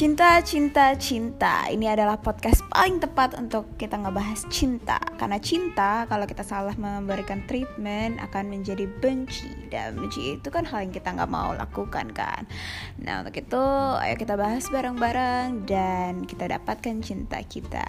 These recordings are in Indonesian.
Cinta, cinta, cinta. Ini adalah podcast paling tepat untuk kita ngebahas cinta. Karena cinta, kalau kita salah memberikan treatment, akan menjadi benci. Dan benci itu kan hal yang kita nggak mau lakukan kan. Nah untuk itu, ayo kita bahas bareng-bareng dan kita dapatkan cinta kita.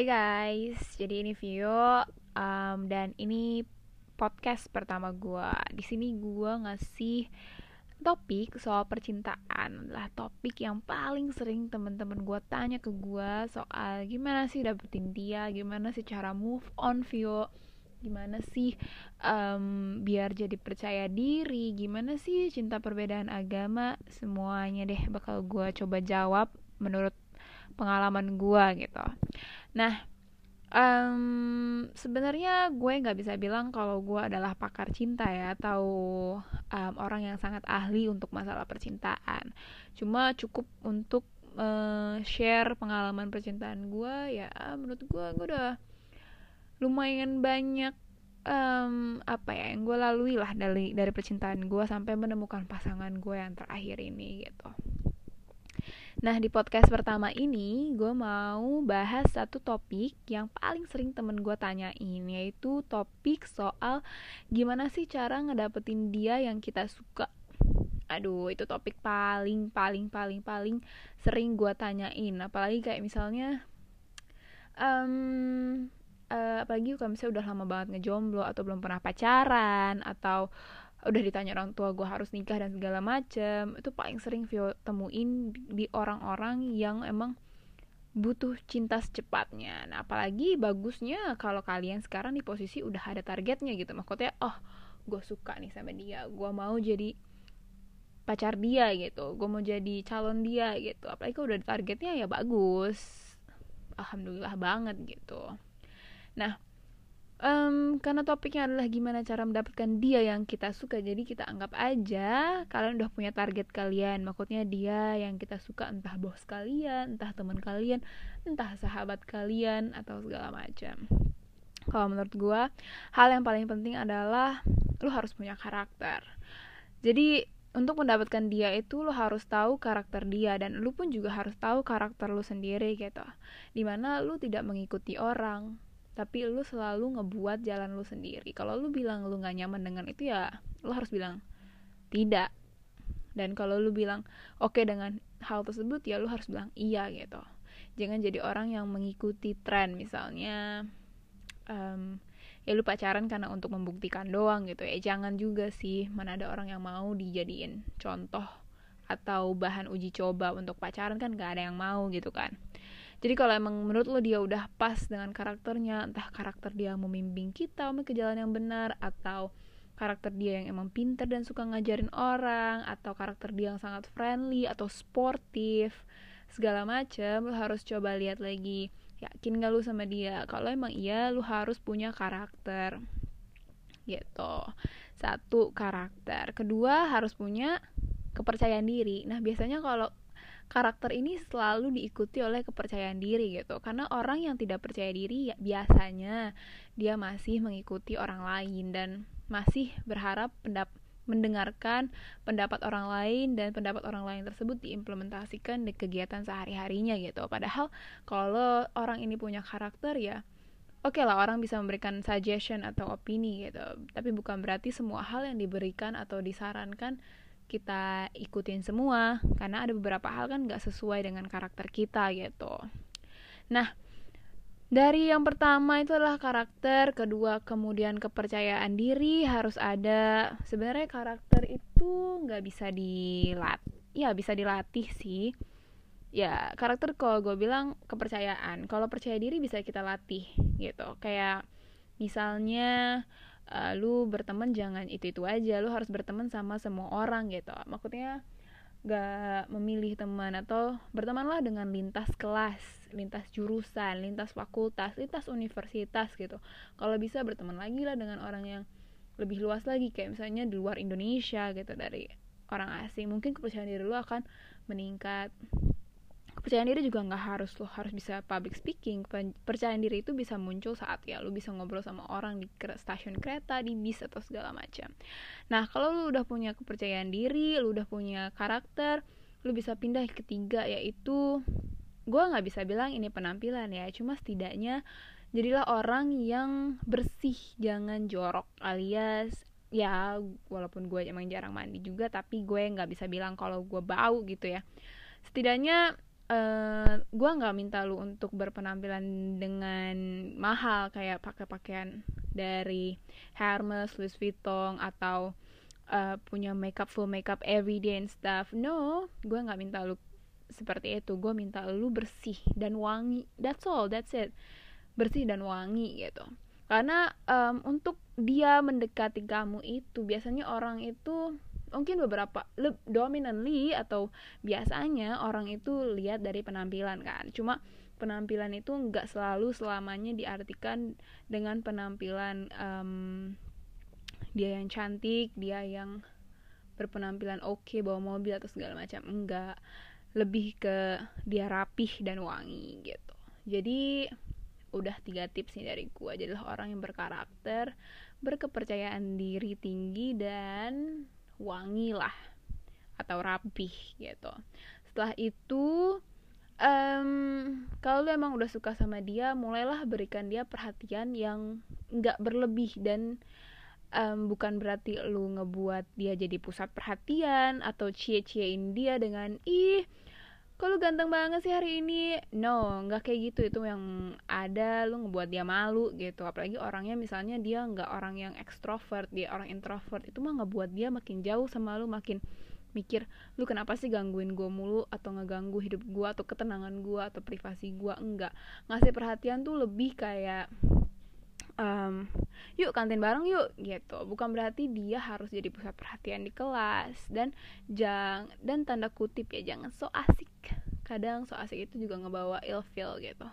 Hai guys, jadi ini Vio um, dan ini podcast pertama gue. Di sini gue ngasih topik soal percintaan. Adalah topik yang paling sering temen-temen gue tanya ke gue soal gimana sih dapetin dia, gimana sih cara move on Vio, gimana sih um, biar jadi percaya diri, gimana sih cinta perbedaan agama, semuanya deh bakal gue coba jawab menurut pengalaman gue gitu. Nah, um, sebenarnya gue nggak bisa bilang kalau gue adalah pakar cinta ya atau um, orang yang sangat ahli untuk masalah percintaan. Cuma cukup untuk uh, share pengalaman percintaan gue ya menurut gue gue udah lumayan banyak um, apa ya yang gue lalui lah dari dari percintaan gue sampai menemukan pasangan gue yang terakhir ini gitu. Nah, di podcast pertama ini gue mau bahas satu topik yang paling sering temen gue tanyain, yaitu topik soal gimana sih cara ngedapetin dia yang kita suka. Aduh, itu topik paling paling paling paling sering gue tanyain, apalagi kayak misalnya um, uh, apalagi kalau misalnya udah lama banget ngejomblo atau belum pernah pacaran atau udah ditanya orang tua gue harus nikah dan segala macem itu paling sering Vio temuin di orang-orang yang emang butuh cinta secepatnya. Nah apalagi bagusnya kalau kalian sekarang di posisi udah ada targetnya gitu. Maksudnya oh gue suka nih sama dia gue mau jadi pacar dia gitu. Gue mau jadi calon dia gitu. Apalagi kalau udah ada targetnya ya bagus. Alhamdulillah banget gitu. Nah um, karena topiknya adalah gimana cara mendapatkan dia yang kita suka jadi kita anggap aja kalian udah punya target kalian. Maksudnya dia yang kita suka entah bos kalian entah teman kalian entah sahabat kalian atau segala macam. Kalau menurut gue hal yang paling penting adalah lu harus punya karakter. Jadi untuk mendapatkan dia itu lo harus tahu karakter dia dan lu pun juga harus tahu karakter lu sendiri gitu. Di mana lu tidak mengikuti orang tapi lu selalu ngebuat jalan lu sendiri. Kalau lu bilang lu nggak nyaman dengan itu ya lu harus bilang tidak. Dan kalau lu bilang oke okay dengan hal tersebut ya lu harus bilang iya gitu. Jangan jadi orang yang mengikuti tren. Misalnya um, ya lu pacaran karena untuk membuktikan doang gitu ya. Jangan juga sih mana ada orang yang mau dijadiin contoh atau bahan uji coba untuk pacaran kan gak ada yang mau gitu kan jadi kalau emang menurut lo dia udah pas dengan karakternya entah karakter dia membimbing kita ke jalan yang benar atau karakter dia yang emang pinter dan suka ngajarin orang atau karakter dia yang sangat friendly atau sportif segala macem lo harus coba lihat lagi. Yakin gak lu sama dia? Kalau emang iya lu harus punya karakter. Gitu. Satu karakter. Kedua harus punya kepercayaan diri. Nah biasanya kalau karakter ini selalu diikuti oleh kepercayaan diri gitu karena orang yang tidak percaya diri ya biasanya dia masih mengikuti orang lain dan masih berharap pendap mendengarkan pendapat orang lain dan pendapat orang lain tersebut diimplementasikan di kegiatan sehari-harinya gitu. Padahal kalau orang ini punya karakter ya oke okay lah orang bisa memberikan suggestion atau opini gitu. Tapi bukan berarti semua hal yang diberikan atau disarankan kita ikutin semua karena ada beberapa hal kan gak sesuai dengan karakter kita gitu. Nah dari yang pertama itu adalah karakter kedua kemudian kepercayaan diri harus ada. Sebenarnya karakter itu nggak bisa dilatih ya bisa dilatih sih. Ya karakter kalau gue bilang kepercayaan. Kalau percaya diri bisa kita latih gitu. Kayak misalnya uh, lu berteman jangan itu itu aja lu harus berteman sama semua orang gitu. Maksudnya gak memilih teman atau bertemanlah dengan lintas kelas lintas jurusan lintas fakultas lintas universitas gitu. Kalau bisa berteman lagi lah dengan orang yang lebih luas lagi kayak misalnya di luar Indonesia gitu dari orang asing. Mungkin kepercayaan diri lu akan meningkat kepercayaan diri juga nggak harus lo harus bisa public speaking. Percayaan diri itu bisa muncul saat ya lo bisa ngobrol sama orang di stasiun kereta di bis atau segala macam. Nah kalau lo udah punya kepercayaan diri lo udah punya karakter lo bisa pindah ke ketiga yaitu gue nggak bisa bilang ini penampilan ya. Cuma setidaknya jadilah orang yang bersih jangan jorok alias ya walaupun gue emang jarang mandi juga tapi gue nggak bisa bilang kalau gue bau gitu ya. Setidaknya uh, eh, gue nggak minta lu untuk berpenampilan dengan mahal kayak pakai pakaian dari Hermes, Louis Vuitton atau uh, punya makeup full makeup everyday and stuff. No, gue nggak minta lu seperti itu. Gue minta lu bersih dan wangi. That's all, that's it. Bersih dan wangi gitu. Karena um, untuk dia mendekati kamu itu biasanya orang itu mungkin beberapa dominantly atau biasanya orang itu lihat dari penampilan kan. Cuma penampilan itu nggak selalu selamanya diartikan dengan penampilan um, dia yang cantik dia yang berpenampilan oke okay, bawa mobil atau segala macam. Enggak lebih ke dia rapih dan wangi gitu. Jadi udah tiga tips nih dari gue adalah orang yang berkarakter berkepercayaan diri tinggi dan wangi lah atau rapih gitu. Setelah itu um, kalau lu emang udah suka sama dia mulailah berikan dia perhatian yang nggak berlebih dan um, bukan berarti lu ngebuat dia jadi pusat perhatian atau cie-ciein dia dengan ih kalau ganteng banget sih hari ini? No nggak kayak gitu. Itu yang ada lu ngebuat dia malu gitu. Apalagi orangnya misalnya dia nggak orang yang ekstrovert dia orang introvert itu mah ngebuat dia makin jauh sama lu makin mikir lu kenapa sih gangguin gue mulu atau ngeganggu hidup gue atau ketenangan gue atau privasi gue enggak ngasih perhatian tuh lebih kayak um, yuk kantin bareng yuk gitu. Bukan berarti dia harus jadi pusat perhatian di kelas. Dan jang dan tanda kutip ya jangan so asik. Kadang so asik itu juga ngebawa ilfeel gitu.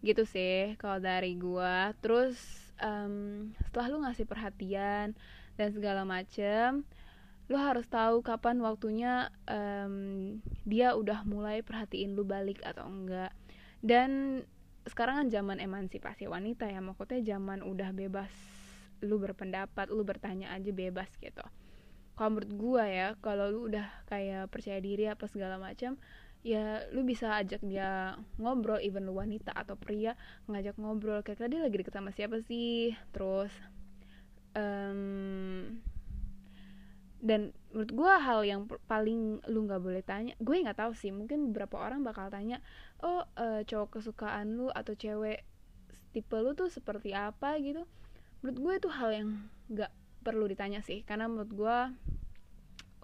Gitu sih kalau dari gua. Terus um, setelah lu ngasih perhatian dan segala macem lu harus tahu kapan waktunya um, dia udah mulai perhatiin lu balik atau enggak. Dan sekarang kan zaman emansipasi wanita ya maksudnya zaman udah bebas lu berpendapat lu bertanya aja bebas gitu. Kalau menurut gua ya kalau lu udah kayak percaya diri apa segala macam ya lu bisa ajak dia ngobrol even lu wanita atau pria ngajak ngobrol. Kayak tadi lagi deket sama siapa sih? Terus um, dan menurut gue hal yang paling lu nggak boleh tanya gue nggak tahu sih mungkin beberapa orang bakal tanya oh uh, cowok kesukaan lu atau cewek tipe lu tuh seperti apa? Gitu. Menurut gue itu hal yang nggak perlu ditanya sih karena menurut gue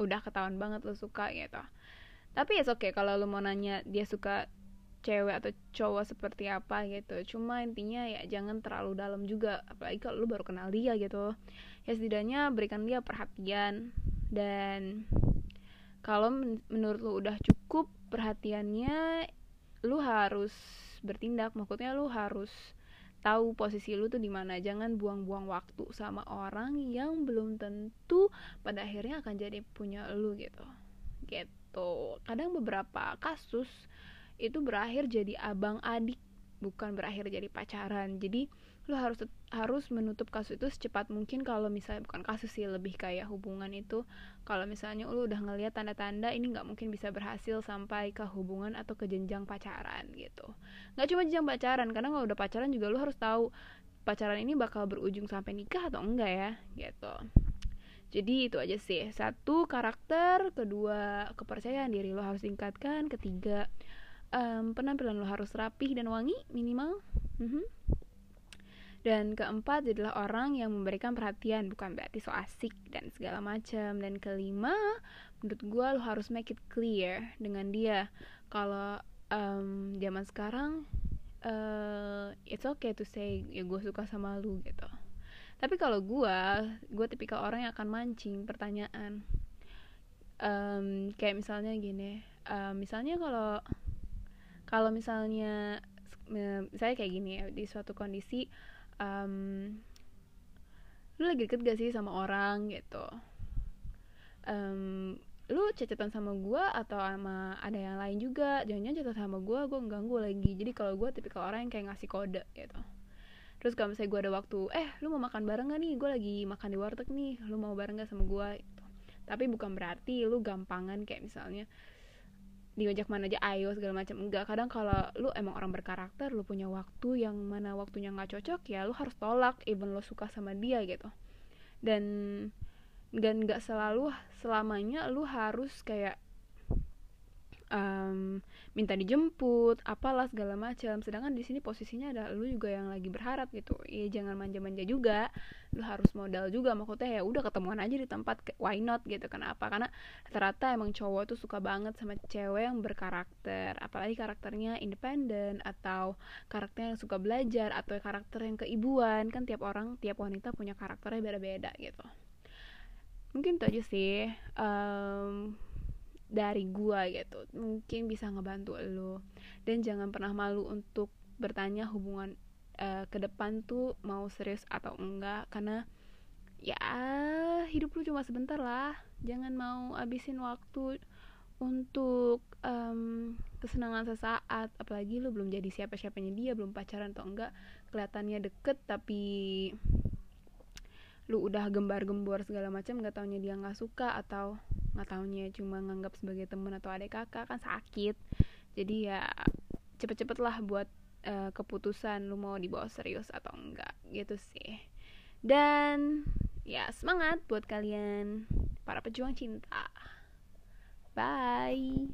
udah ketahuan banget lu suka gitu. Tapi ya oke okay kalau lu mau nanya dia suka cewek atau cowok seperti apa gitu. Cuma intinya ya jangan terlalu dalam juga apalagi kalau lu baru kenal dia gitu. Ya setidaknya berikan dia perhatian dan kalau menurut lu udah cukup perhatiannya lu harus bertindak. Maksudnya lu harus tahu posisi lu tuh di mana. Jangan buang-buang waktu sama orang yang belum tentu pada akhirnya akan jadi punya lu gitu. Gitu. Kadang beberapa kasus itu berakhir jadi abang adik bukan berakhir jadi pacaran. Jadi lu harus harus menutup kasus itu secepat mungkin kalau misalnya bukan kasus sih lebih kayak hubungan itu. Kalau misalnya lu udah ngelihat tanda-tanda ini nggak mungkin bisa berhasil sampai ke hubungan atau ke jenjang pacaran gitu. Nggak cuma jenjang pacaran karena kalau udah pacaran juga lu harus tahu pacaran ini bakal berujung sampai nikah atau enggak ya gitu. Jadi itu aja sih. Satu karakter. Kedua kepercayaan diri lo harus tingkatkan ketiga um, penampilan lo harus rapih dan wangi minimal. Mm-hmm. Dan keempat adalah orang yang memberikan perhatian bukan berarti so asik dan segala macam. Dan kelima menurut gue lo harus make it clear dengan dia. Kalau um, zaman sekarang uh, it's okay to say ya gue suka sama lu gitu. Tapi kalau gue gue tipikal orang yang akan mancing pertanyaan. Um, kayak misalnya gini um, misalnya kalau kalau misalnya saya kayak gini ya di suatu kondisi um, lu lagi deket gak sih sama orang gitu? Um, lu cecetan sama gue atau sama ada yang lain juga? Jangan-jangan cecetan sama gue gue ganggu lagi. Jadi kalau gue tipikal orang yang kayak ngasih kode gitu. Terus kalau misalnya gue ada waktu eh lu mau makan bareng gak nih? Gue lagi makan di warteg nih. Lu mau bareng gak sama gue gitu. tapi bukan berarti lu gampangan kayak misalnya diajak mana aja ayo segala macam. Enggak kadang kalau lu emang orang berkarakter lu punya waktu yang mana waktunya nggak cocok ya lu harus tolak even lu suka sama dia gitu. Dan dan nggak selalu selamanya lu harus kayak um, minta dijemput apalah segala macam sedangkan di sini posisinya ada lu juga yang lagi berharap gitu. Ya jangan manja-manja juga. Lu harus modal juga. Maksudnya ya udah ketemuan aja di tempat why not gitu. Kenapa? Karena ternyata emang cowok tuh suka banget sama cewek yang berkarakter. Apalagi karakternya independen atau karakternya yang suka belajar atau karakter yang keibuan. Kan tiap orang tiap wanita punya karakternya beda-beda gitu. Mungkin itu aja sih. Um, dari gua gitu. Mungkin bisa ngebantu lo dan jangan pernah malu untuk bertanya hubungan uh, ke depan tuh mau serius atau enggak. Karena ya hidup lu cuma sebentar lah. Jangan mau abisin waktu untuk um, kesenangan sesaat. Apalagi lu belum jadi siapa siapanya dia belum pacaran atau enggak. Kelihatannya deket tapi lu udah gembar-gembor segala macam nggak taunya dia nggak suka atau nggak taunya cuma nganggap sebagai temen atau adik kakak kan sakit. Jadi ya cepet-cepet lah buat uh, keputusan lu mau dibawa serius atau enggak gitu sih. Dan ya semangat buat kalian para pejuang cinta. Bye